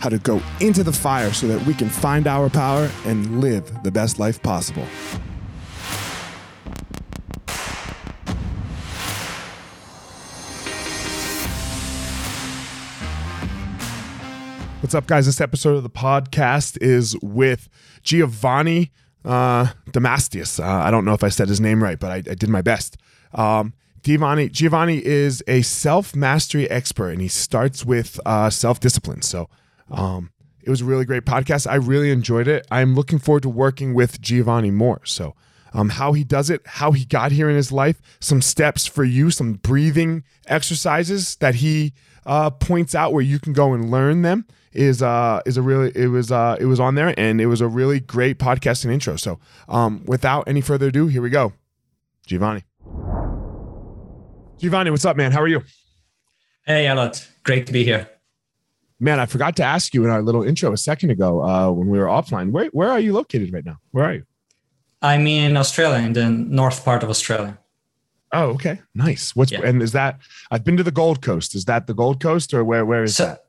how to go into the fire so that we can find our power and live the best life possible. What's up, guys? This episode of the podcast is with Giovanni uh, Damastius. Uh, I don't know if I said his name right, but I, I did my best. Um, Giovanni, Giovanni is a self mastery expert, and he starts with uh, self discipline. So um, it was a really great podcast. I really enjoyed it. I'm looking forward to working with Giovanni more. So, um, how he does it, how he got here in his life, some steps for you, some breathing exercises that he uh, points out where you can go and learn them is uh is a really it was uh it was on there and it was a really great podcasting intro. So, um, without any further ado, here we go, Giovanni. Giovanni, what's up, man? How are you? Hey, Elliot. Great to be here man, I forgot to ask you in our little intro a second ago uh, when we were offline. Where where are you located right now? Where are you? I'm in Australia, in the north part of Australia. Oh, okay, nice. What's yeah. and is that? I've been to the Gold Coast. Is that the Gold Coast or where? Where is so, that?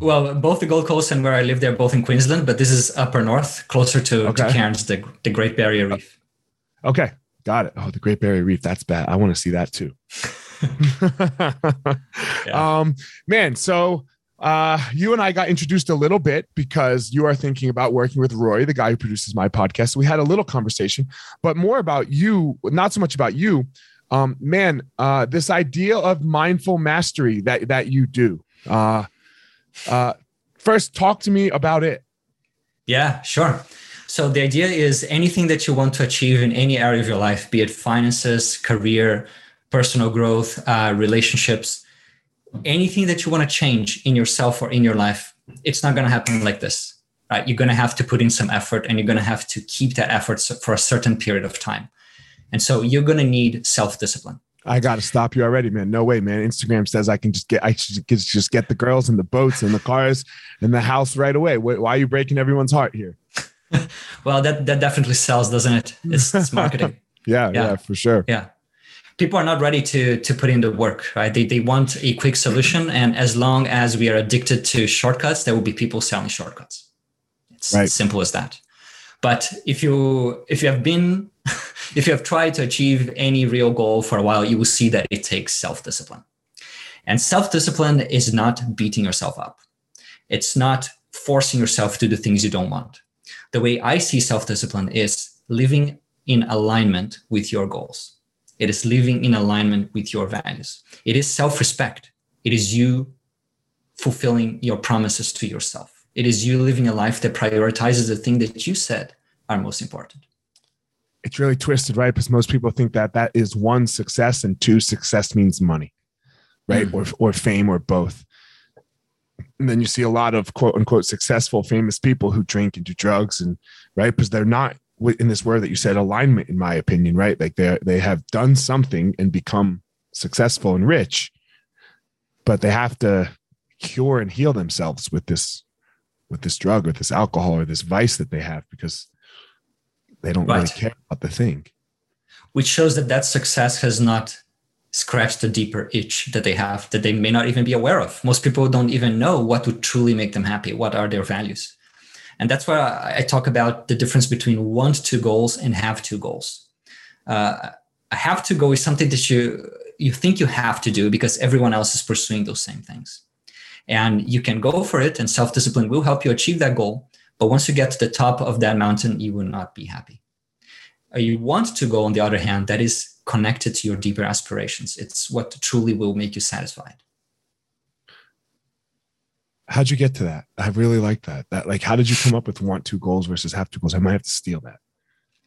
Well, both the Gold Coast and where I live, they're both in Queensland, but this is upper north, closer to, okay. to Cairns, the the Great Barrier Reef. Okay, got it. Oh, the Great Barrier Reef. That's bad. I want to see that too. yeah. Um, man. So uh, you and I got introduced a little bit because you are thinking about working with Roy, the guy who produces my podcast. So we had a little conversation, but more about you, not so much about you. Um, man, uh, this idea of mindful mastery that that you do. Uh, uh, first, talk to me about it. Yeah, sure. So the idea is anything that you want to achieve in any area of your life, be it finances, career, personal growth, uh, relationships anything that you want to change in yourself or in your life, it's not going to happen like this, right? You're going to have to put in some effort and you're going to have to keep that effort for a certain period of time. And so you're going to need self discipline. I got to stop you already, man. No way, man. Instagram says I can just get, I should just get the girls and the boats and the cars and the house right away. Why are you breaking everyone's heart here? well, that, that definitely sells, doesn't it? It's, it's marketing. yeah, yeah, yeah, for sure. Yeah people are not ready to to put in the work right? They, they want a quick solution and as long as we are addicted to shortcuts there will be people selling shortcuts. It's right. as simple as that. But if you if you have been if you have tried to achieve any real goal for a while you will see that it takes self-discipline. And self-discipline is not beating yourself up. It's not forcing yourself to do things you don't want. The way i see self-discipline is living in alignment with your goals it is living in alignment with your values. It is self respect. It is you fulfilling your promises to yourself. It is you living a life that prioritizes the thing that you said are most important. It's really twisted, right? Because most people think that that is one success and two success means money, right? Mm. Or, or fame or both. And then you see a lot of quote unquote successful, famous people who drink and do drugs and right because they're not in this word that you said alignment in my opinion right like they they have done something and become successful and rich, but they have to cure and heal themselves with this with this drug or this alcohol or this vice that they have because they don't right. really care about the thing. Which shows that that success has not scratched the deeper itch that they have that they may not even be aware of. Most people don't even know what would truly make them happy. What are their values? And that's why I talk about the difference between want to goals and have to goals. Uh, a have to go is something that you you think you have to do because everyone else is pursuing those same things. And you can go for it and self-discipline will help you achieve that goal. But once you get to the top of that mountain you will not be happy. Uh, you want to go on the other hand that is connected to your deeper aspirations. It's what truly will make you satisfied how'd you get to that i really like that that like how did you come up with want two goals versus have two goals i might have to steal that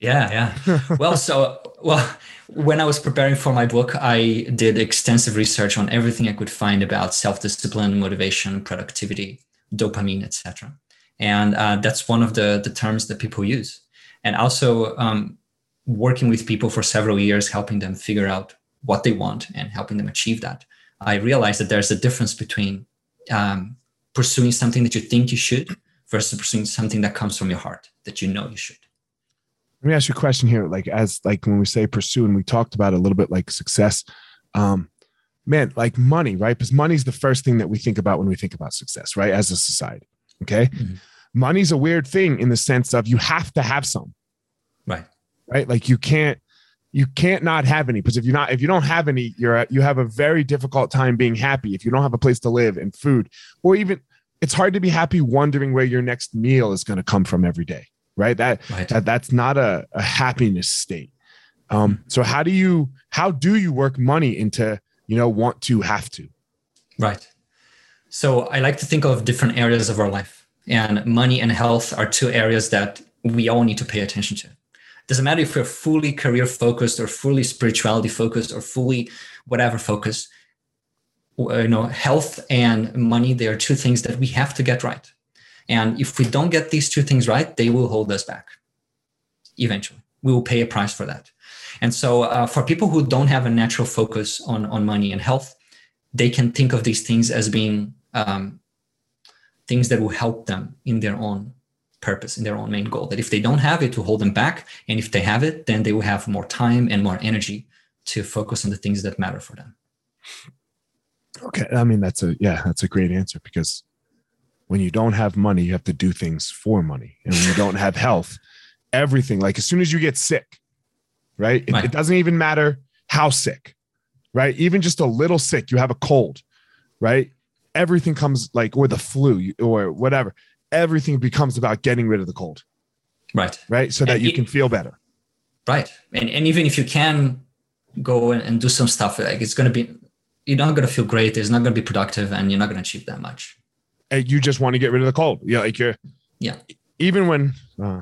yeah, yeah. well, so well, when I was preparing for my book, I did extensive research on everything I could find about self-discipline, motivation, productivity, dopamine, etc. And uh, that's one of the the terms that people use. And also um, working with people for several years, helping them figure out what they want and helping them achieve that. I realized that there's a difference between um, pursuing something that you think you should versus pursuing something that comes from your heart that you know you should. Let me ask you a question here like as like when we say pursue and we talked about a little bit like success um man like money right? Because money's the first thing that we think about when we think about success right? As a society okay? Mm-hmm. money's a weird thing in the sense of you have to have some. Right. Right? Like you can't you can't not have any because if you're not if you don't have any you're you have a very difficult time being happy if you don't have a place to live and food or even it's hard to be happy wondering where your next meal is going to come from every day right? That, right. that that's not a, a happiness state. Um, so how do you how do you work money into you know want to have to? Right. So I like to think of different areas of our life, and money and health are two areas that we all need to pay attention to. Doesn't matter if we're fully career focused or fully spirituality focused or fully whatever focused. You know, health and money, they are two things that we have to get right. And if we don't get these two things right, they will hold us back eventually. We will pay a price for that. And so, uh, for people who don't have a natural focus on, on money and health, they can think of these things as being um, things that will help them in their own purpose, in their own main goal. That if they don't have it, to hold them back. And if they have it, then they will have more time and more energy to focus on the things that matter for them. Okay. I mean, that's a, yeah, that's a great answer because when you don't have money, you have to do things for money. And when you don't have health, everything, like as soon as you get sick, right? It, right. it doesn't even matter how sick, right? Even just a little sick, you have a cold, right? Everything comes like, or the flu or whatever, everything becomes about getting rid of the cold. Right. Right. So that and you it, can feel better. Right. And, and even if you can go and do some stuff, like it's going to be, you're not going to feel great. It's not going to be productive and you're not going to achieve that much And you just want to get rid of the cold. Yeah, like you're. Yeah. Even when, uh,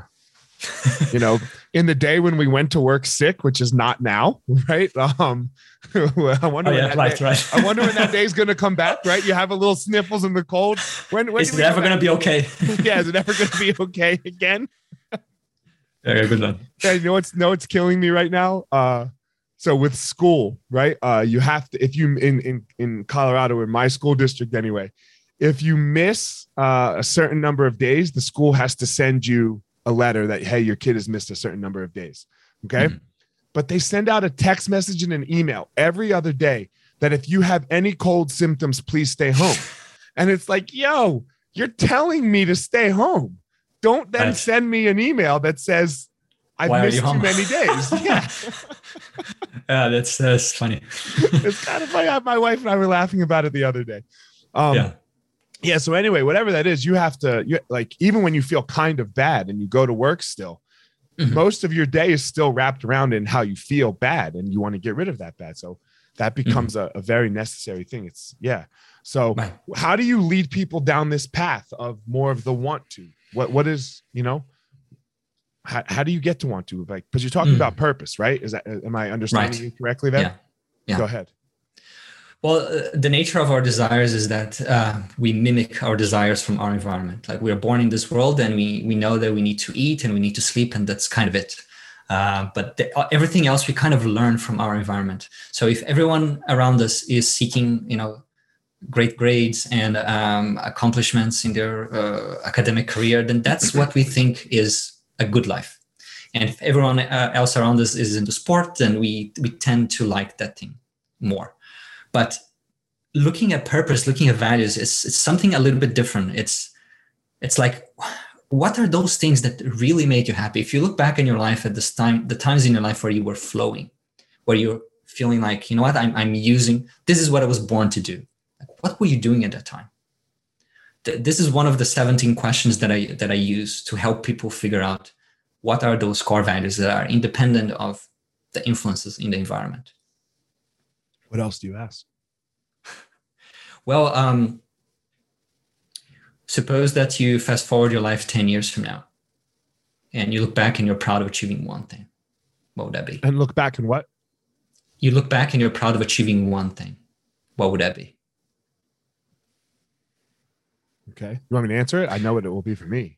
you know, in the day when we went to work sick, which is not now, right? Um, I wonder. Oh, yeah, right, day, right. I wonder when that day is going to come back. Right? You have a little sniffles in the cold. When, when is it ever going to be okay? yeah, is it ever going to be okay again? yeah, good one. Yeah, you know what's no, it's killing me right now. Uh, so with school, right? Uh, you have to if you in in in Colorado in my school district anyway, if you miss uh, a certain number of days, the school has to send you a letter that, hey, your kid has missed a certain number of days. Okay. Mm-hmm. But they send out a text message and an email every other day that if you have any cold symptoms, please stay home. and it's like, yo, you're telling me to stay home. Don't then send me an email that says, I've Why missed too home? many days. Yeah. yeah, that's that's funny. it's kind of funny. My wife and I were laughing about it the other day. Um, yeah yeah so anyway whatever that is you have to you, like even when you feel kind of bad and you go to work still mm-hmm. most of your day is still wrapped around in how you feel bad and you want to get rid of that bad so that mm-hmm. becomes mm-hmm. a, a, very necessary thing it's yeah so right. how do you lead people down this path of more of the want to what what is you know how, how do you get to want to like because you're talking mm. about purpose right is that am i understanding right. you correctly then yeah. yeah. go ahead well, uh, the nature of our desires is that uh, we mimic our desires from our environment. Like we are born in this world, and we we know that we need to eat and we need to sleep, and that's kind of it. Uh, but the, uh, everything else we kind of learn from our environment. So if everyone around us is seeking, you know, great grades and um, accomplishments in their uh, academic career, then that's what we think is a good life. And if everyone uh, else around us is into sport, then we we tend to like that thing more. But looking at purpose, looking at values, it's, it's something a little bit different. It's it's like what are those things that really made you happy? If you look back in your life at this time, the times in your life where you were flowing, where you're feeling like, you know what, I'm, I'm using, this is what I was born to do. What were you doing at that time? This is one of the 17 questions that I, that I use to help people figure out what are those core values that are independent of the influences in the environment. What else do you ask? well, um, suppose that you fast forward your life 10 years from now and you look back and you're proud of achieving one thing. What would that be? And look back and what? You look back and you're proud of achieving one thing. What would that be? Okay. You want me to answer it? I know what it will be for me.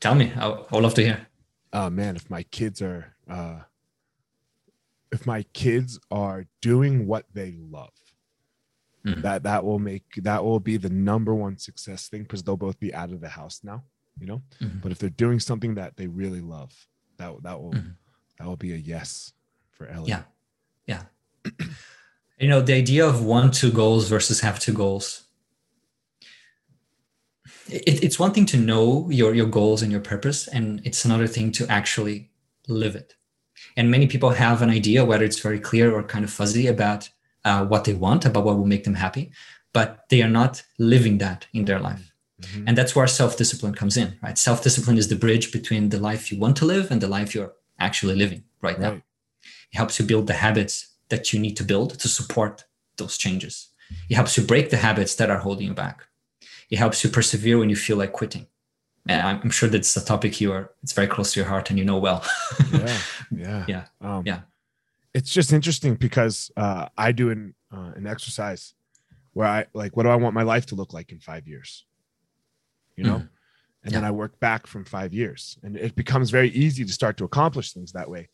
Tell me. I would love to hear. Oh man, if my kids are uh if my kids are doing what they love mm-hmm. that that will make that will be the number one success thing because they'll both be out of the house now you know mm-hmm. but if they're doing something that they really love that that will mm-hmm. that will be a yes for Ellie. yeah yeah you know the idea of one two goals versus have two goals it, it's one thing to know your your goals and your purpose and it's another thing to actually live it and many people have an idea whether it's very clear or kind of fuzzy about uh, what they want, about what will make them happy, but they are not living that in their life. Mm-hmm. And that's where self discipline comes in, right? Self discipline is the bridge between the life you want to live and the life you're actually living right, right, now. It helps you build the habits that you need to build to support those changes. It helps you break the habits that are holding you back. It helps you persevere when you feel like quitting. And I'm sure that's a topic you are, it's very close to your heart and you know well. yeah. Yeah. Yeah. Um, yeah it's just interesting because uh, I do an uh, an exercise where I like, what do I want my life to look like in five years? You know, mm. and yeah. then I work back from five years, and it becomes very easy to start to accomplish things that way.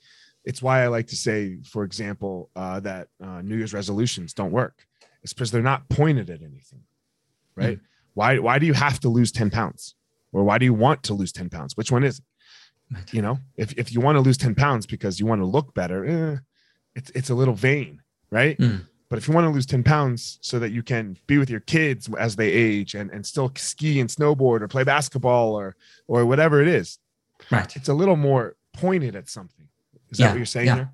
It's why I like to say, for example, uh, that uh, New Year's resolutions don't work. It's because they're not pointed at anything, right? Mm. Why why do you have to lose ten pounds, or why do you want to lose ten pounds? Which one is it? You know, if if you want to lose ten pounds because you want to look better, eh, it's it's a little vain, right? Mm. But if you want to lose 10 pounds so that you can be with your kids as they age and, and still ski and snowboard or play basketball or or whatever it is, right? It's a little more pointed at something. Is yeah, that what you're saying yeah. here?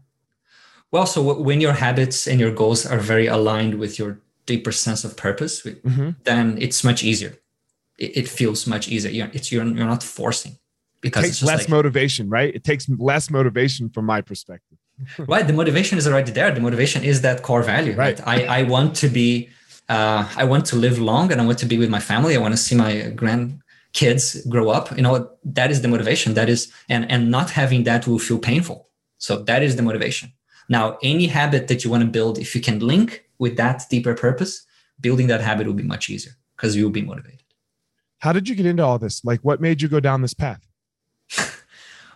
Well, so when your habits and your goals are very aligned with your deeper sense of purpose, mm-hmm. then it's much easier. It, it, feels much easier. You're, it's you're, you're not forcing. Because it takes less like, motivation, right? It takes less motivation from my perspective. right the motivation is already there the motivation is that core value right, right? i i want to be uh, i want to live long and i want to be with my family i want to see my grandkids grow up you know that is the motivation that is and and not having that will feel painful so that is the motivation now any habit that you want to build if you can link with that deeper purpose building that habit will be much easier because you will be motivated how did you get into all this like what made you go down this path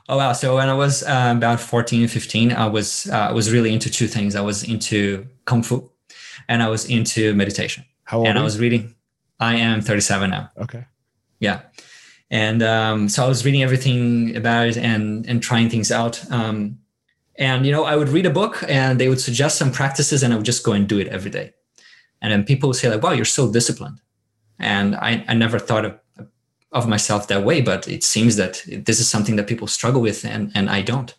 Oh wow! So when I was uh, about 14, 15, I was uh, was really into two things. I was into kung fu, and I was into meditation. How old? And I was reading. I am 37 now. Okay. Yeah, and um, so I was reading everything about it and and trying things out. Um, and you know, I would read a book, and they would suggest some practices, and I would just go and do it every day. And then people would say like, "Wow, you're so disciplined," and I I never thought of of myself that way, but it seems that this is something that people struggle with, and and I don't.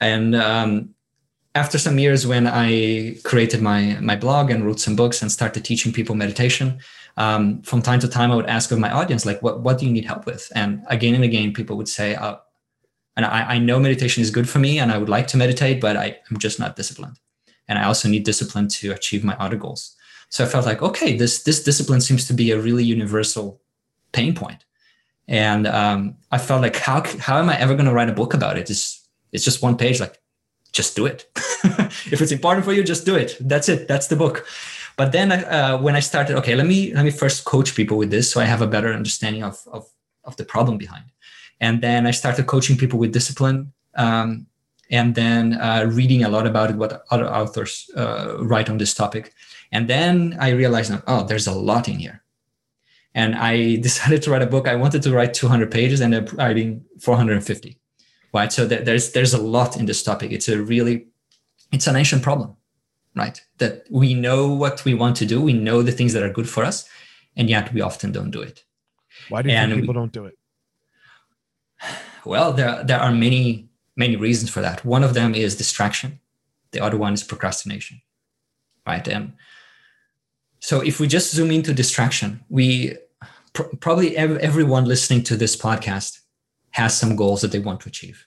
And um, after some years, when I created my my blog and wrote some books and started teaching people meditation, um, from time to time I would ask of my audience like, "What what do you need help with?" And again and again, people would say, uh, "And I, I know meditation is good for me, and I would like to meditate, but I, I'm just not disciplined, and I also need discipline to achieve my other goals." So I felt like, okay, this this discipline seems to be a really universal pain point and um, I felt like how how am I ever going to write a book about it? It's it's just one page. Like, just do it. if it's important for you, just do it. That's it. That's the book. But then uh, when I started, okay, let me let me first coach people with this, so I have a better understanding of of of the problem behind. And then I started coaching people with discipline. Um, and then uh, reading a lot about it, what other authors uh, write on this topic. And then I realized, oh, there's a lot in here. And I decided to write a book. I wanted to write 200 pages and I'm writing 450. Right. So there's there's a lot in this topic. It's a really it's an ancient problem, right? That we know what we want to do, we know the things that are good for us, and yet we often don't do it. Why do you and think people we, don't do it? Well, there there are many many reasons for that. One of them is distraction. The other one is procrastination, right? And so if we just zoom into distraction, we pr- probably ev- everyone listening to this podcast has some goals that they want to achieve,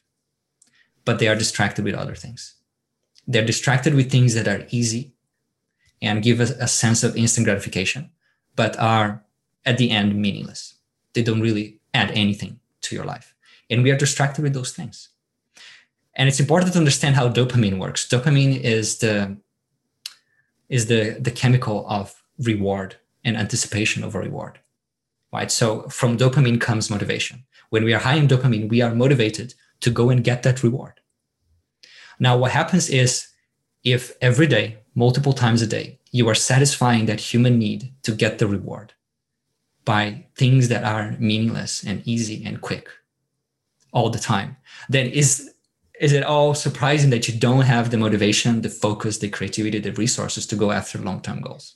but they are distracted with other things. They're distracted with things that are easy and give us a sense of instant gratification, but are at the end meaningless. They don't really add anything to your life. And we are distracted with those things. And it's important to understand how dopamine works. Dopamine is the is the, the chemical of reward and anticipation of a reward right? So from dopamine comes motivation. When we are high in dopamine we are motivated to go and get that reward. Now what happens is if every day multiple times a day you are satisfying that human need to get the reward by things that are meaningless and easy and quick all the time then is is it all surprising that you don't have the motivation the focus the creativity the resources to go after long-term goals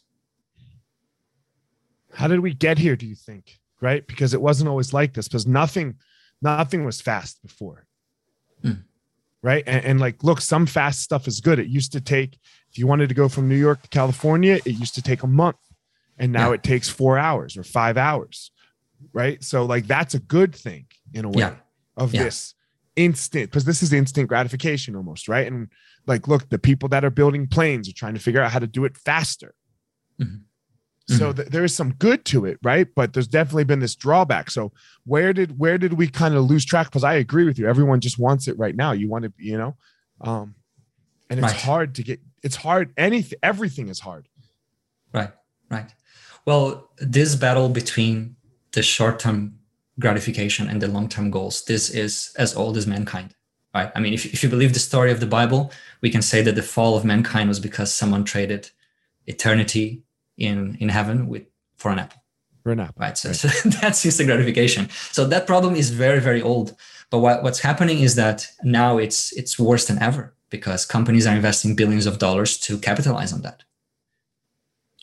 how did we get here do you think right because it wasn't always like this because nothing nothing was fast before mm. right and, and, like look some fast stuff is good it used to take if you wanted to go from new york to california it used to take a month and now yeah. it takes four hours or five hours right so like that's a good thing in a way yeah. of yeah. this instant because this is instant gratification almost right and like look the people that are building planes are trying to figure out how to do it faster mm-hmm. So mm-hmm. th- there is some good to it, right? But there's definitely been this drawback. So where did where did we kind of lose track? Because I agree with you. Everyone just wants it right now. You want to, you know, um, and it's right. hard to get. It's hard. Anything, everything is hard. Right. Right. Well, this battle between the short-term gratification and the long-term goals, this is as old as mankind. Right. I mean, if, if you believe the story of the Bible, we can say that the fall of mankind was because someone traded eternity in in heaven with for an apple. For an apple right so, right. so that's instant gratification. So that problem is very very old. But what, what's happening is that now it's it's worse than ever because companies are investing billions of dollars to capitalize on that.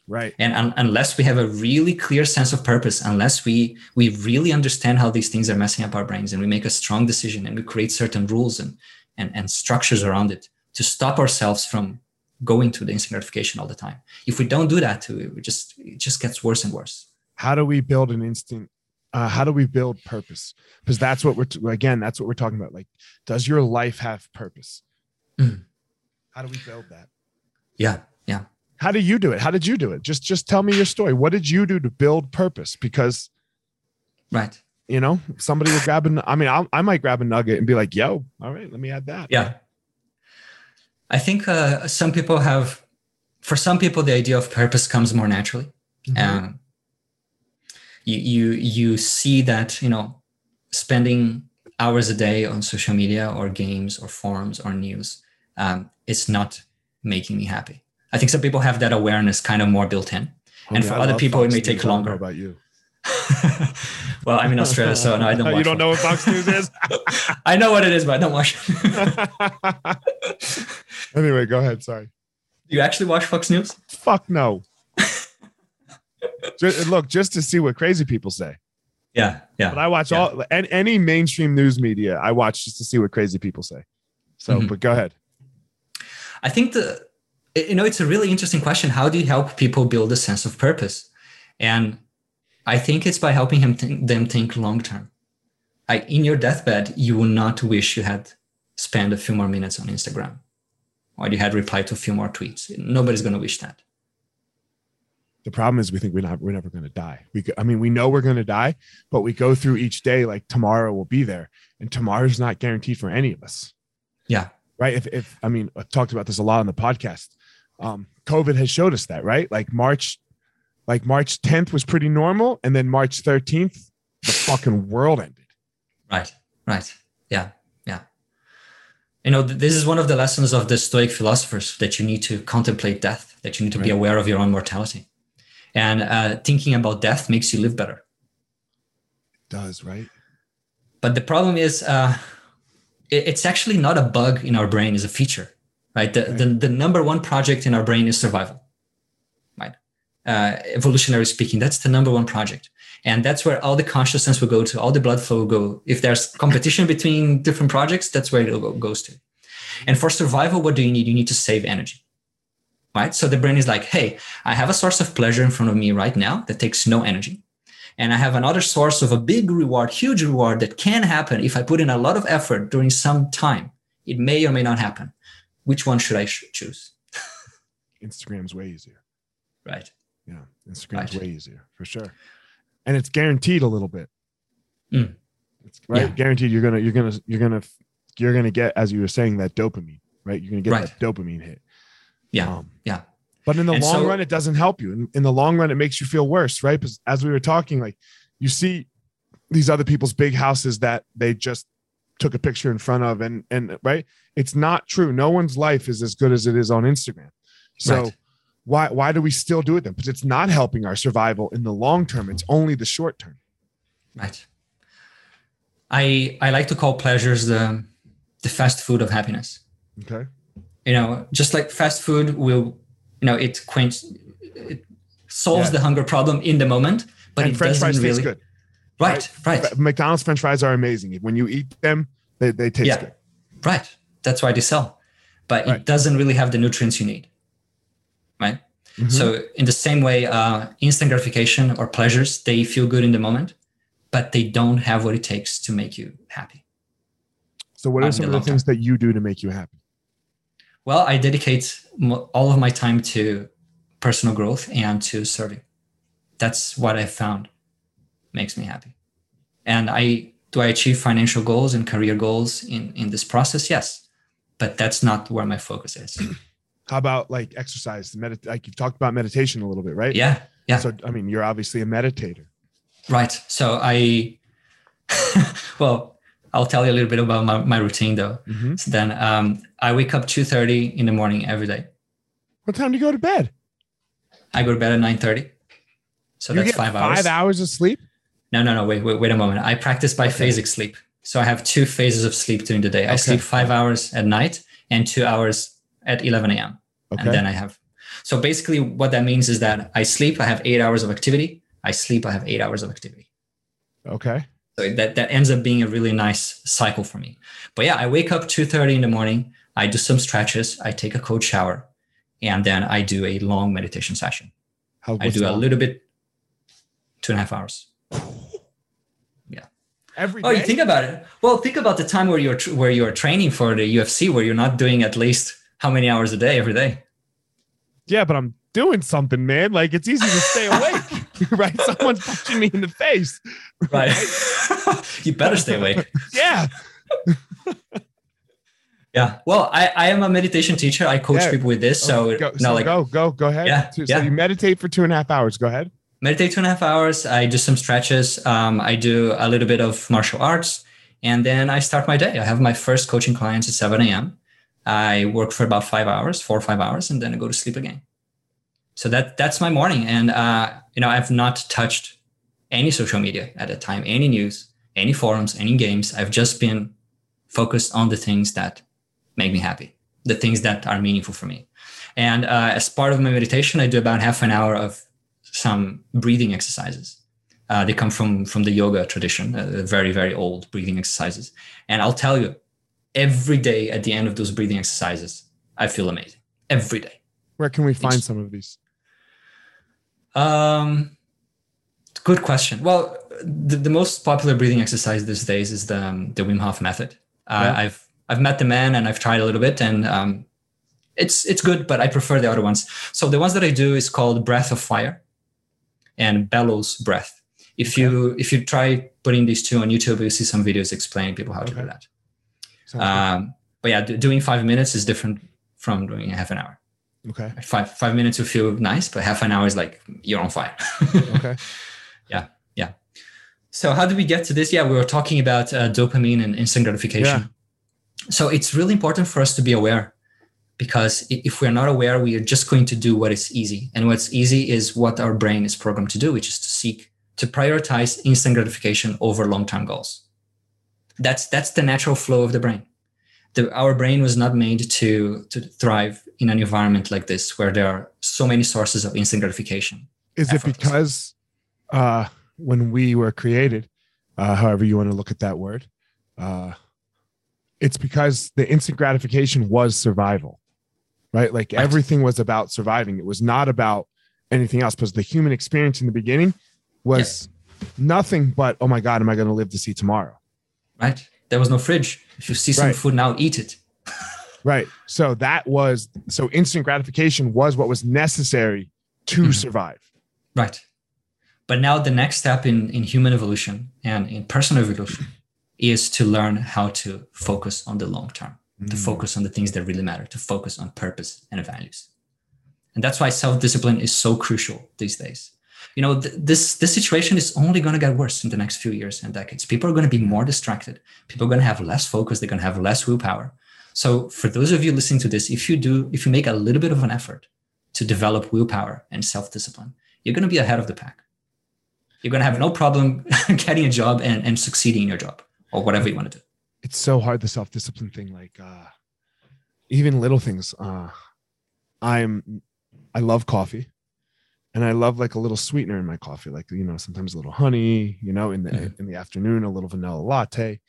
Right. And un- unless we have a really clear sense of purpose unless we we really understand how these things are messing up our brains and we make a strong decision and we create certain rules and and, and structures around it to stop ourselves from going to the instant gratification all the time. If we don't do that, it just it just gets worse and worse. How do we build an instant? Uh, how do we build purpose? Because that's what we're t- again. That's what we're talking about. Like, does your life have purpose? Mm. How do we build that? Yeah, yeah. How do you do it? How did you do it? Just just tell me your story. What did you do to build purpose? Because, right. You know, somebody will grab an. I mean, I'll, I might grab a nugget and be like, "Yo, all right, let me add that." Yeah, I think uh, some people have, for some people, the idea of purpose comes more naturally. Mm-hmm. Um, you you you see that you know spending hours a day on social media or games or forums or news um, is not making me happy. I think some people have that awareness kind of more built in, oh, and yeah, for other people it may take longer. about you? well, I'm in Australia, so no, I don't. you don't know what Fox News is? I know what it is, but I don't watch. anyway, go ahead. Sorry. Do you actually watch Fox News? Fuck no. just, look, just to see what crazy people say. Yeah, yeah. But I watch yeah. all and any mainstream news media. I watch just to see what crazy people say. So, mm-hmm. but go ahead. I think the you know it's a really interesting question. How do you help people build a sense of purpose? And I think it's by helping him th- them think long term. in your deathbed, you will not wish you had spent a few more minutes on Instagram or you had replied to a few more tweets. Nobody's going to wish that. The problem is we think we're not we're never going to die. We I mean we know we're going to die, but we go through each day like tomorrow will be there and tomorrow's not guaranteed for any of us. Yeah. Right? If if I mean I talked about this a lot on the podcast. Um COVID has showed us that, right? Like March like March 10th was pretty normal, and then March 13th, the fucking world ended. Right, right, yeah, yeah. you know, this is one of the lessons of the Stoic philosophers that you need to contemplate death, that you need to right. be aware of your own mortality. And uh, thinking about death makes you live better. It does, right? But the problem is, uh, it, it's actually not a bug in our brain, it's a feature, right? The, right. the, the number one project in our brain is survival? Uh, evolutionary speaking, that's the number one project. And that's where all the consciousness will go to, all the blood flow will go. If there's competition between different projects, that's where it goes to. And for survival, what do you need? You need to save energy. Right. So the brain is like, hey, I have a source of pleasure in front of me right now that takes no energy. And I have another source of a big reward, huge reward that can happen if I put in a lot of effort during some time. It may or may not happen. Which one should I choose? Instagram's way easier. Right. Yeah. Instagram's right. way easier for sure and it's guaranteed a little bit. Mm. It's, right, yeah. guaranteed. You're gonna, you're gonna, you're gonna, you're gonna get, as you were saying, that dopamine. Right, you're gonna get right. that dopamine hit. Yeah, um, yeah. But in the and long so, run, it doesn't help you. In, in the long run, it makes you feel worse, right? Because as we were talking, like you see these other people's big houses that they just took a picture in front of, and and right, it's not true. No one's life is as good as it is on Instagram. So. Right why why do we still do it then? Because it's not helping our survival in the long term. It's only the short term. Right. I I like to call pleasures the the fast food of happiness. Okay. You know, just like fast food will, you know, it quench it solves yeah. the hunger problem in the moment, but and it French doesn't really. good. Right, right, right. McDonald's French fries are amazing. When you eat them, they, they taste yeah. good. Right. That's why they sell. But right. it doesn't really have the nutrients you need right? Mm-hmm. So in the same way, uh, instant gratification or pleasures, they feel good in the moment, but they don't have what it takes to make you happy. So what are some of the things time. that you do to make you happy? Well, I dedicate all of my time to personal growth and to serving. That's what I found makes me happy. And I do I achieve financial goals and career goals in in this process? Yes, but that's not where my focus is. How about like exercise? Medit- like you've talked about meditation a little bit, right? Yeah. Yeah. So I mean, you're obviously a meditator. Right. So I, well, I'll tell you a little bit about my, my routine though. Mm-hmm. So then um, I wake up 2.30 in the morning every day. What time do you go to bed? I go to bed at 9.30. So you that's five hours. Five hours of sleep? No, no, no. Wait, wait, wait a moment. I practice biphasic okay. sleep. So I have two phases of sleep during the day. I sleep five hours at night and two hours at 11 a.m. Okay. And then I have. So basically, what that means is that I sleep, I have eight hours of activity. I sleep, I have eight hours of activity. Okay. So that, that ends up being a really nice cycle for me. But yeah, I wake up 2.30 in the morning. I do some stretches. I take a cold shower. And then I do a long meditation session. How, I do long? a little bit, two and a half hours. yeah. Every day? Oh, you think about it. Well, think about the time where you're where you're training for the UFC, where you're not doing at least how many hours a day every day? Yeah, but I'm doing something, man. Like it's easy to stay awake, right? Someone's punching me in the face. Right. you better stay awake. yeah. yeah. Well, I, I am a meditation teacher. I coach yeah. people with this. So, go, so like, go, go, go ahead. Yeah, so yeah. you meditate for two and a half hours. Go ahead. Meditate two and a half hours. I do some stretches. Um, I do a little bit of martial arts. And then I start my day. I have my first coaching clients at 7 a.m. I work for about five hours, four or five hours, and then I go to sleep again. So that that's my morning. And uh, you know, I've not touched any social media at that time, any news, any forums, any games. I've just been focused on the things that make me happy, the things that are meaningful for me. And uh, as part of my meditation, I do about half an hour of some breathing exercises. Uh, they come from from the yoga tradition, uh, very very old breathing exercises. And I'll tell you, every day at the end of those breathing exercises, I feel amazing every day. Where can we find it's, some of these? Um, good question. Well, the, the most popular breathing exercise these days is the um, the Wim Hof method. Uh, yeah. I've I've met the man and I've tried a little bit and um, it's it's good, but I prefer the other ones. So the ones that I do is called Breath of Fire and Bellows Breath. If okay. you if you try putting these two on YouTube, you'll see some videos explaining people how okay. to do that. Um, but yeah, doing five minutes is different from doing half an hour. Okay. Five five minutes will feel nice, but half an hour is like you're on fire. okay. Yeah, yeah. So how did we get to this? Yeah, we were talking about uh, dopamine and instant gratification. Yeah. So it's really important for us to be aware because if we're not aware, we are just going to do what is easy. And what's easy is what our brain is programmed to do, which is to seek to prioritize instant gratification over long-term goals. That's that's the natural flow of the brain. The, our brain was not made to to thrive in an environment like this where there are so many sources of instant gratification. Is it because uh, when we were created, uh, however you want to look at that word, uh, it's because the instant gratification was survival, right? Like right. everything was about surviving. It was not about anything else because the human experience in the beginning was nothing but, oh my God, am I going to live to see tomorrow? Right. There was no fridge. If you see some right. food now, eat it. right. So that was, so instant gratification was what was necessary to mm-hmm. survive. Right. But now the next step in, in human evolution and in personal evolution is to learn how to focus on the long term, mm. to focus on the things that really matter, to focus on purpose and values. And that's why self-discipline is so crucial these days. You know, th- this this situation is only going to get worse in the next few years and decades. People are going to be more distracted. People are going to have less focus. They're going to have less willpower. So, for those of you listening to this, if you do, if you make a little bit of an effort to develop willpower and self-discipline, you're going to be ahead of the pack. You're going to have no problem getting a job and, and succeeding in your job or whatever you want to do. It's so hard, the self discipline thing. Like, uh, even little things. Uh, I'm, I love coffee and I love like a little sweetener in my coffee, like, you know, sometimes a little honey, you know, in the, mm-hmm. in the afternoon, a little vanilla latte.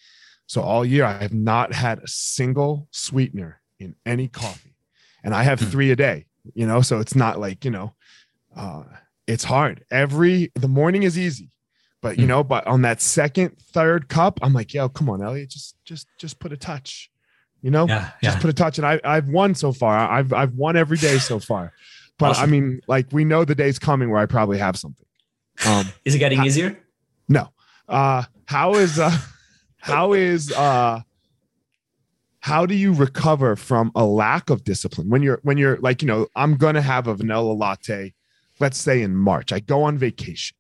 So all year I have not had a single sweetener in any coffee and I have hmm. three a day, you know, so it's not like, you know, uh, it's hard. Every the morning is easy, but you hmm. know, but on that second, third cup, I'm like, yo, come on, Elliot, just just just put a touch. You know, yeah, just put a touch. And I I've won so far. I've I've won every day so far. But awesome. I mean, like we know the day's coming where I probably have something. Um, is it getting how, easier? No. Uh, how is uh, how is uh, how do you recover from a lack of discipline when you're when you're like you know I'm gonna have a vanilla latte let's say in March, I go on vacation,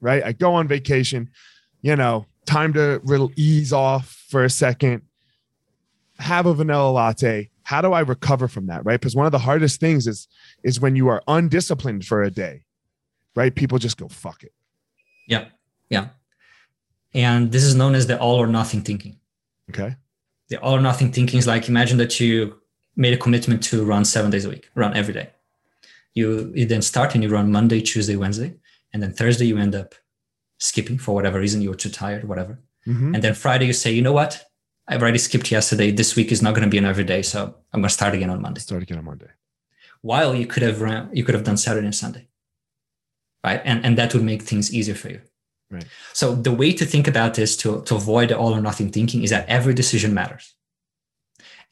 right? I go on vacation, you know, time to ease off for a second, have a vanilla latte. How do I recover from that, right? Because one of the hardest things is is when you are undisciplined for a day, right? People just go fuck it. Yeah, yeah, and this is known as the all or nothing thinking. Okay. The all or nothing thinking is like imagine that you made a commitment to run seven days a week, run every day you, you then start and you run Monday, Tuesday, Wednesday, and then Thursday you end up skipping for whatever reason you were too tired, whatever. Mm-hmm. And then Friday you say, you know what? I've already skipped yesterday. This week is not going to be an every day, so I'm going to start again on Monday. Start again on Monday. While you could have run, you could have done Saturday and Sunday, right? And and that would make things easier for you. Right. So the way to think about this to to avoid all or nothing thinking is that every decision matters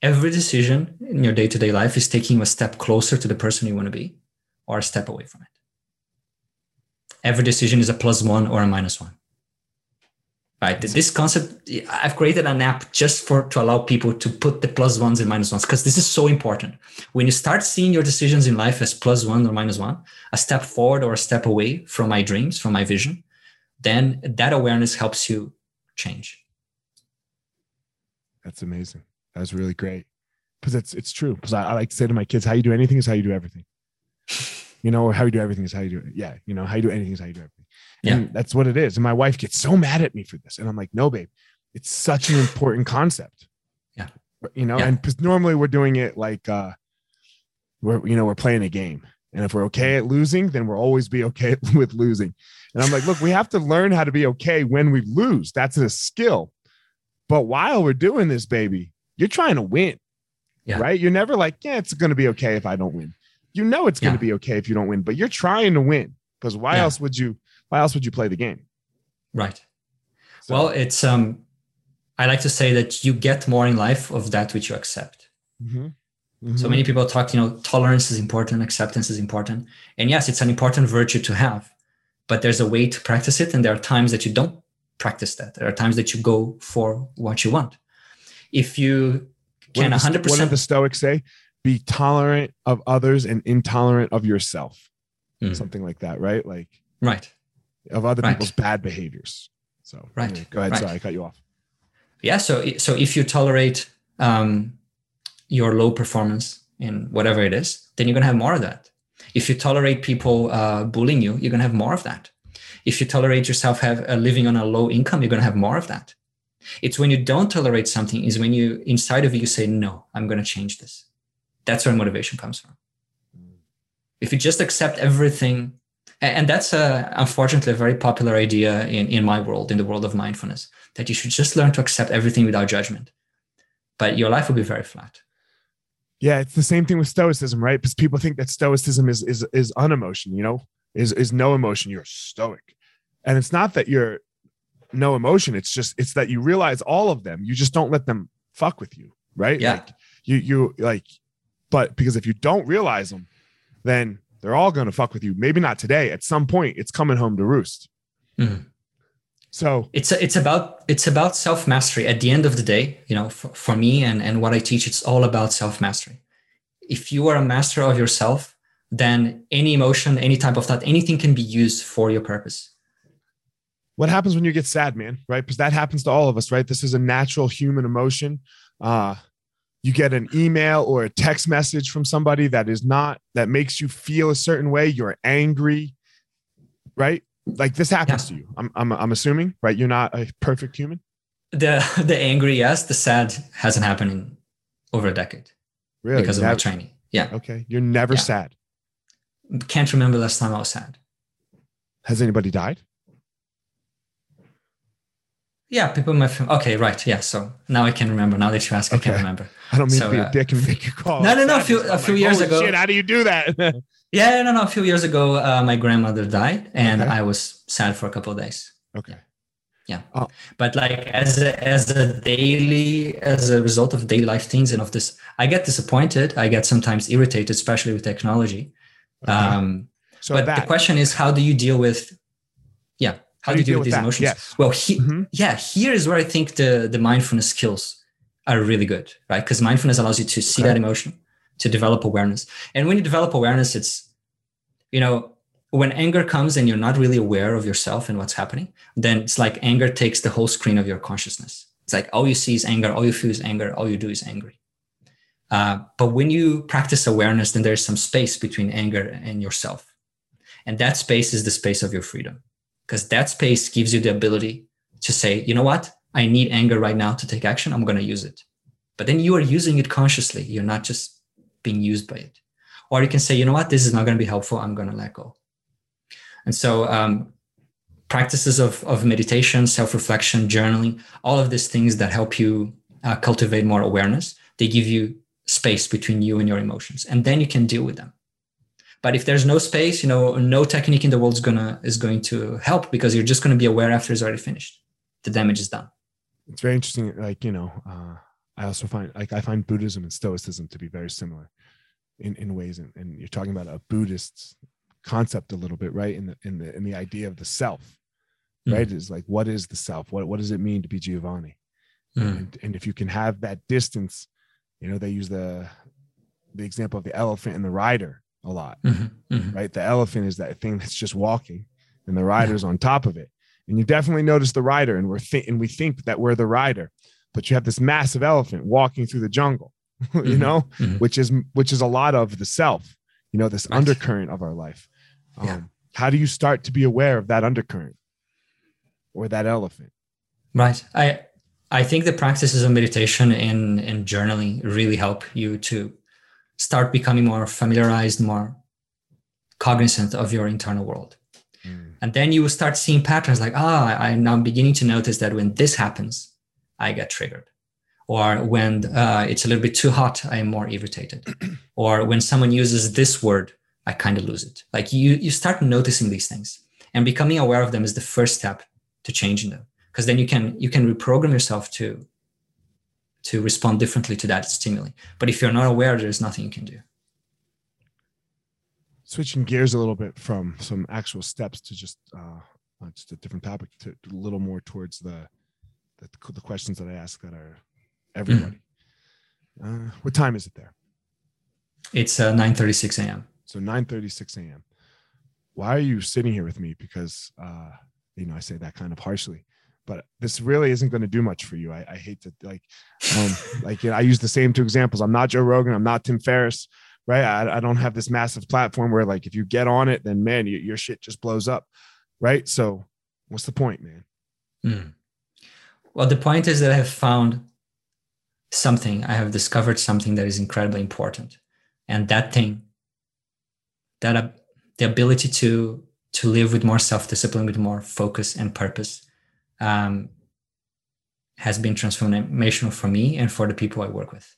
every decision in your day-to-day life is taking a step closer to the person you want to be or a step away from it. Every decision is a plus one or a minus one. Right. This concept, I've created an app just for to allow people to put the plus ones and minus ones because this is so important. When you start seeing your decisions in life as plus one or minus one, a step forward or a step away from my dreams, from my vision, then that awareness helps you change. That's amazing. That's really great because it's it's true. Because I, I like to say to my kids, "How you do anything is how you do everything." you know, or how you do everything is how you do it. Yeah, you know, how you do anything is how you do everything. And yeah. that's what it is. And my wife gets so mad at me for this. And I'm like, no, babe, it's such an important concept. Yeah. You know, yeah. and because normally we're doing it like uh we're you know, we're playing a game. And if we're okay at losing, then we'll always be okay with losing. And I'm like, look, we have to learn how to be okay when we lose. That's a skill. But while we're doing this, baby, you're trying to win. Yeah. Right. You're never like, yeah, it's going to be okay if I don't win you know it's going to be okay if you don't win, but you're trying to win because why yeah. else would you? Why else would you play the game? Right. So. Well, it's um, I like to say that you get more in life of that which you accept. Mm-hmm. Mm-hmm. So many people talk, you know, tolerance is important, acceptance is important, and yes, it's an important virtue to have, but there's a way to practice it, and there are times that you don't practice that. There are times that you go for what you want. If you can 100%. What did the Stoics say? be tolerant of others and intolerant of yourself. Mm. Something like that, right? Like right. Of other right. people's bad behaviors. So right. Anyway, go ahead. Right. Sorry, I cut you off. Yeah. So so if you tolerate um, your low performance in whatever it is, then you're going to have more of that. If you tolerate people uh, bullying you, you're going to have more of that. If you tolerate yourself have uh, living on a low income, you're going to have more of that. It's when you don't tolerate something is when you inside of you say, no, I'm going to change this. That's where motivation comes from. If you just accept everything, and that's a, unfortunately a very popular idea in, in my world, in the world of mindfulness, that you should just learn to accept everything without judgment. But your life will be very flat. Yeah, it's the same thing with stoicism, right? Because people think that stoicism is is is unemotion, you know, is is no emotion. You're stoic, and it's not that you're no emotion. It's just it's that you realize all of them. You just don't let them fuck with you, right? Yeah. Like you you like, but because if you don't realize them, then they're all gonna fuck with you. Maybe not today. At some point, it's coming home to roost. Mm-hmm. So it's it's about it's about self mastery. At the end of the day, you know, for, for me and and what I teach, it's all about self mastery. If you are a master of yourself, then any emotion, any type of thought, anything can be used for your purpose what happens when you get sad, man? Right? Because that happens to all of us, right? This is a natural human emotion. Uh, you get an email or a text message from somebody that is not that makes you feel a certain way. You're angry, right? Like this happens yeah. to you. I'm, I'm, I'm assuming, right? You're not a perfect human. The the angry, yes. The sad hasn't happened in over a decade. Really? Because of my training. Yeah. Okay. You're never yeah. sad. Can't remember last time I was sad. Has anybody died? Yeah, people might. Feel, okay, right. Yeah. So now I can remember. Now that you ask, okay. I can remember. I don't mean so, to be uh, a dick and make you call. No, no, no. A few, a few like, years ago. Shit, how do you do that? yeah, no, no. A few years ago, uh, my grandmother died, and okay. I was sad for a couple of days. Okay. Yeah. yeah. Oh. But like as a, as a daily, as a result of daily life things and of this, I get disappointed. I get sometimes irritated, especially with technology. Okay. Um, so but that, the question is, how do you deal with? Yeah how, do you deal with, these that? emotions yes. well he, mm-hmm. yeah here is where i think the the mindfulness skills are really good right because mindfulness allows you to see okay. that emotion to develop awareness and when you develop awareness it's you know when anger comes and you're not really aware of yourself and what's happening then it's like anger takes the whole screen of your consciousness it's like all you see is anger all you feel is anger all you do is angry uh, but when you practice awareness then there's some space between anger and yourself and that space is the space of your freedom because that space gives you the ability to say, you know what? I need anger right now to take action. I'm going to use it. But then you are using it consciously. You're not just being used by it. Or you can say, you know what? This is not going to be helpful. I'm going to let go. And so, um, practices of, of meditation, self reflection, journaling, all of these things that help you uh, cultivate more awareness, they give you space between you and your emotions. And then you can deal with them. But if there's no space, you know, no technique in the world is gonna is going to help because you're just gonna be aware after it's already finished. The damage is done. It's very interesting. Like you know, uh, I also find like I find Buddhism and Stoicism to be very similar in in ways. And, and you're talking about a Buddhist concept a little bit, right? In the in the in the idea of the self, mm. right? Is like what is the self? What what does it mean to be Giovanni? Mm. And, and if you can have that distance, you know, they use the the example of the elephant and the rider a lot, mm-hmm, mm-hmm. right? The elephant is that thing that's just walking, and the rider's on top of it. And you definitely notice the rider, and we're th- and we think that we're the rider, but you have this massive elephant walking through the jungle, you mm-hmm, know, mm-hmm. which is which is a lot of the self, you know, this right. undercurrent of our life. Um, yeah. How do you start to be aware of that undercurrent or that elephant? Right. I I think the practices of meditation and and journaling really help you to start becoming more familiarized, more cognizant of your internal world. Mm. And then you will start seeing patterns like, ah, I'm now beginning to notice that when this happens, I get triggered. Or when uh, it's a little bit too hot, I am more irritated. or when someone uses this word, I kind of lose it. Like you, you start noticing these things and becoming aware of them is the first step to changing them. Because then you can you can reprogram yourself to to respond differently to that stimuli. But if you're not aware, there's nothing you can do. Switching gears a little bit from some actual steps to just uh, uh just a different topic, to, to, a little more towards the, the, the questions that I ask that are everybody. Mm-hmm. Uh, what time is it there? It's uh, 9:36 a.m. So 9:36 a.m. Why are you sitting here with me? Because uh, you know I say that kind of harshly, but this really isn't going to do much for you. I, I hate to like, um, like you know, I use the same two examples. I'm not Joe Rogan. I'm not Tim Ferriss, right? I, I don't have this massive platform where like if you get on it, then man, you, your shit just blows up, right? So, what's the point, man? Mm. Well, the point is that I have found something. I have discovered something that is incredibly important, and that thing, that uh, the ability to to live with more self discipline, with more focus and purpose um, has been transformational for me and for the people I work with.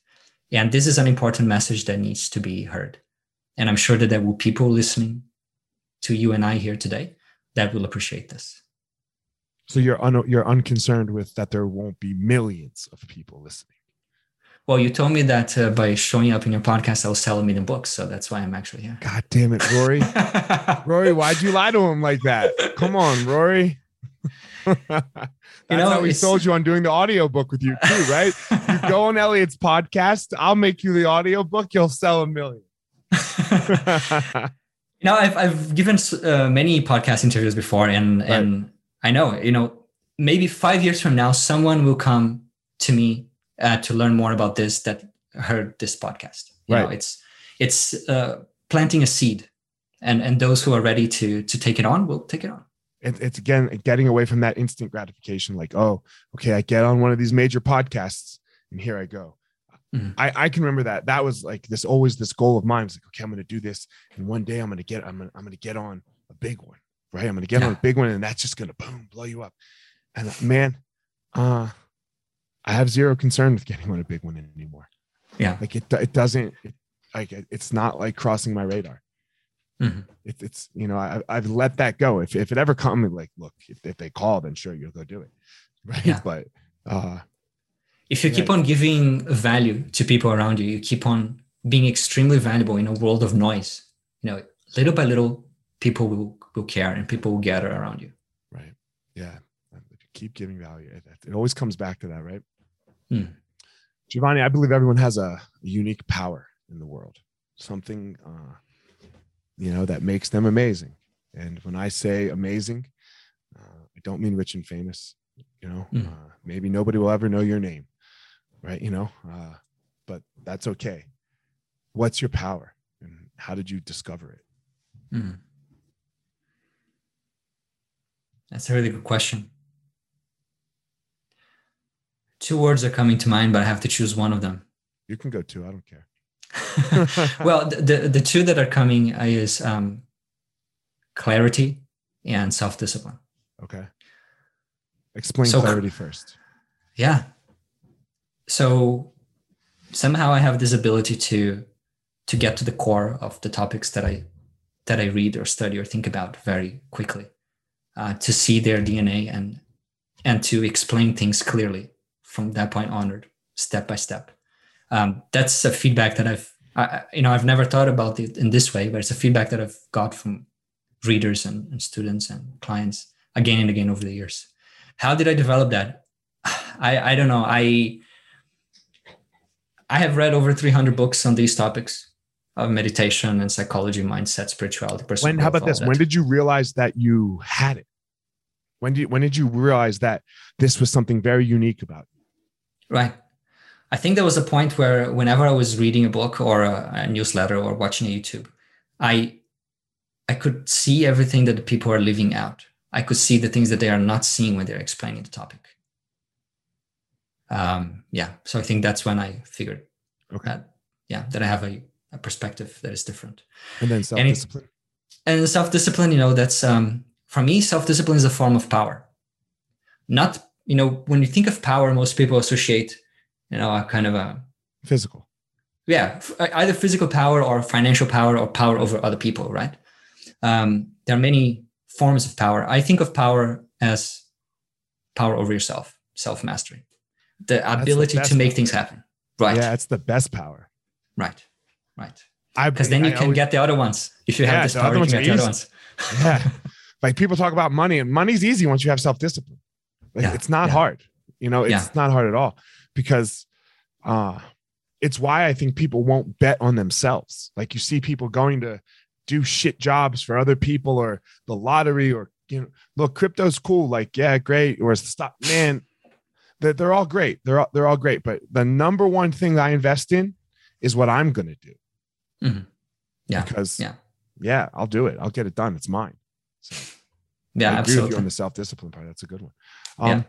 And this is an important message that needs to be heard. And I'm sure that there will people listening to you and I here today that will appreciate this. So you're un- you're unconcerned with that there won't be millions of people listening. Well, you told me that uh, by showing up in your podcast, I will sell a million books. So that's why I'm actually here. God damn it, Rory. Rory, why'd you lie to him like that? Come on, Rory. That's you know, how we sold you on doing the audiobook with you too, right? you go on Eliot's podcast, I'll make you the audiobook, you'll sell a million. you know, I've, I've given uh, many podcast interviews before and, right. and I know, you know, maybe five years from now, someone will come to me uh, to learn more about this that heard this podcast. You right. know, it's, it's uh, planting a seed and, and those who are ready to, to take it on will take it on it, it's again getting away from that instant gratification like oh okay i get on one of these major podcasts and here i go. Mm-hmm. I, I can remember that. That was like this always this goal of mine. Was like okay i'm gonna do this and one day i'm gonna get i'm gonna, I'm gonna get on a big one right? I'm gonna get yeah. on a big one and that's just gonna boom blow you up. And uh, man uh i have zero concern with getting on a big one anymore. Yeah. Like it, it doesn't it, like it's not like crossing my radar Mm-hmm. If it's, you know, I, I've let that go. If, if it ever comes, like, look, if, if they call, then sure, you'll go do it. Right. Yeah. But, uh, if you yeah. keep on giving value to people around you, you keep on being extremely valuable in a world of noise. You know, little by little, people will, will care and people will gather around you. Right. Yeah. Keep giving value. It, it always comes back to that, right? Mm. Giovanni, I believe everyone has a, a, unique power in the world, something uh, you know, that makes them amazing. And when I say amazing, uh, I don't mean rich and famous. You know, mm. uh, maybe nobody will ever know your name, right? You know, uh, but that's okay. What's your power, and how did you discover it? Mm. That's a really good question. Two words are coming to mind, but I have to choose one of them. You can go two. I don't care. Well, the, the two that are coming is um, clarity and self discipline. Okay. Explain so, clarity first. Yeah. So somehow I have this ability to to get to the core of the topics that I that I read or study or think about very quickly, uh, to see their DNA and and to explain things clearly from that point onward, step by step um, that's a feedback that I've I, you know I've never thought about it in this way, but it's a feedback that I've got from readers and, and students and clients again and again over the years. How did I develop that? I I don't know. I I have read over 300 books on these topics of meditation and psychology, mindset, spirituality. When? How about this? When did you realize that you had it? When did when did you realize that this was something very unique about? you? Right. I think there was a point where whenever I was reading a book or a, a newsletter or watching a YouTube, I I could see everything that the people are living out. I could see the things that they are not seeing when they're explaining the topic. Um, yeah, so I think that's when I figured okay. that yeah that I have a, a perspective that is different. And then self discipline. And, and self discipline, you know, that's um, for me self discipline is a form of power. Not you know when you think of power, most people associate you know, a kind of a physical. Yeah, either physical power or financial power or power over other people, right? Um, there are many forms of power. I think of power as power over yourself, self mastery, the ability the to make power. things happen. Right. Yeah, it's the best power. Right. Right. Because then you I can always, get the other ones. If you have yeah, this power, you can get the other ones. yeah. Like people talk about money, and money's easy once you have self discipline. Like, yeah. It's not yeah. hard. You know, it's not hard at all because uh it's why I think people won't bet on themselves. Like you see people going to do shit jobs for other people or the lottery or you know, look, crypto's cool. Like, yeah, great. Or stop, man. They're, they're all great. They're all, they're all great. But the number one thing I invest in is what I'm going to do. Mm-hmm. Yeah. Because yeah, yeah, I'll do it. I'll get it done. It's mine. So yeah, I agree absolutely. with you on the self discipline part. That's a good one. Um, Yeah.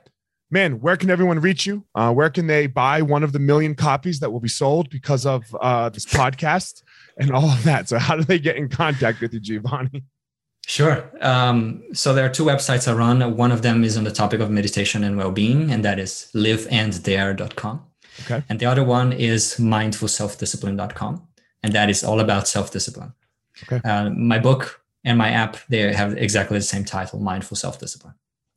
Man, where can everyone reach you? Uh, where can they buy one of the million copies that will be sold because of uh, this podcast and all of that? So, how do they get in contact with you, Giovanni? Sure. Um, so there are two websites I run. One of them is on the topic of meditation and well-being, and that is liveanddare.com. Okay. And the other one is mindfulselfdiscipline.com, and that is all about self-discipline. Okay. Uh, my book and my app they have exactly the same title, Mindful Self-Discipline.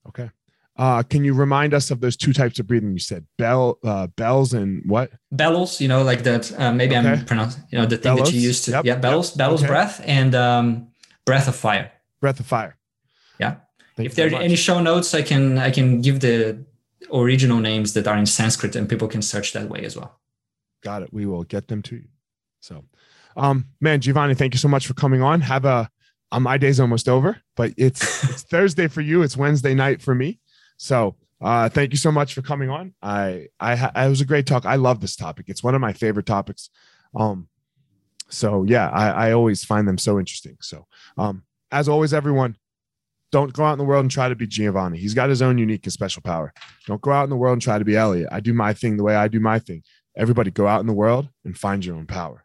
Okay. Uh, can you remind us of those two types of breathing you said? Bell, uh, bells, and what? Bellows, you know, like that. Uh, maybe Okay. I'm pronouncing, you know, the thing that you used to, Yep, yeah, bellows, yep, bellows okay. breath, and um, breath of fire. Breath of fire. Yeah. Thank if there are any show notes, I can I can give the original names that are in Sanskrit, and people can search that way as well. Got it. We will get them to you. So, um, man, Giovanni, thank you so much for coming on. Have a, uh, my day's almost over, but it's it's Thursday for you. It's Wednesday night for me. So, uh, thank you so much for coming on. I, I, it was a great talk. I love this topic. It's one of my favorite topics. Um, so yeah, I, I always find them so interesting. So, um, as always, everyone, don't go out in the world and try to be Giovanni. He's got his own unique and special power. Don't go out in the world and try to be Eliot. I do my thing the way I do my thing. Everybody go out in the world and find your own power.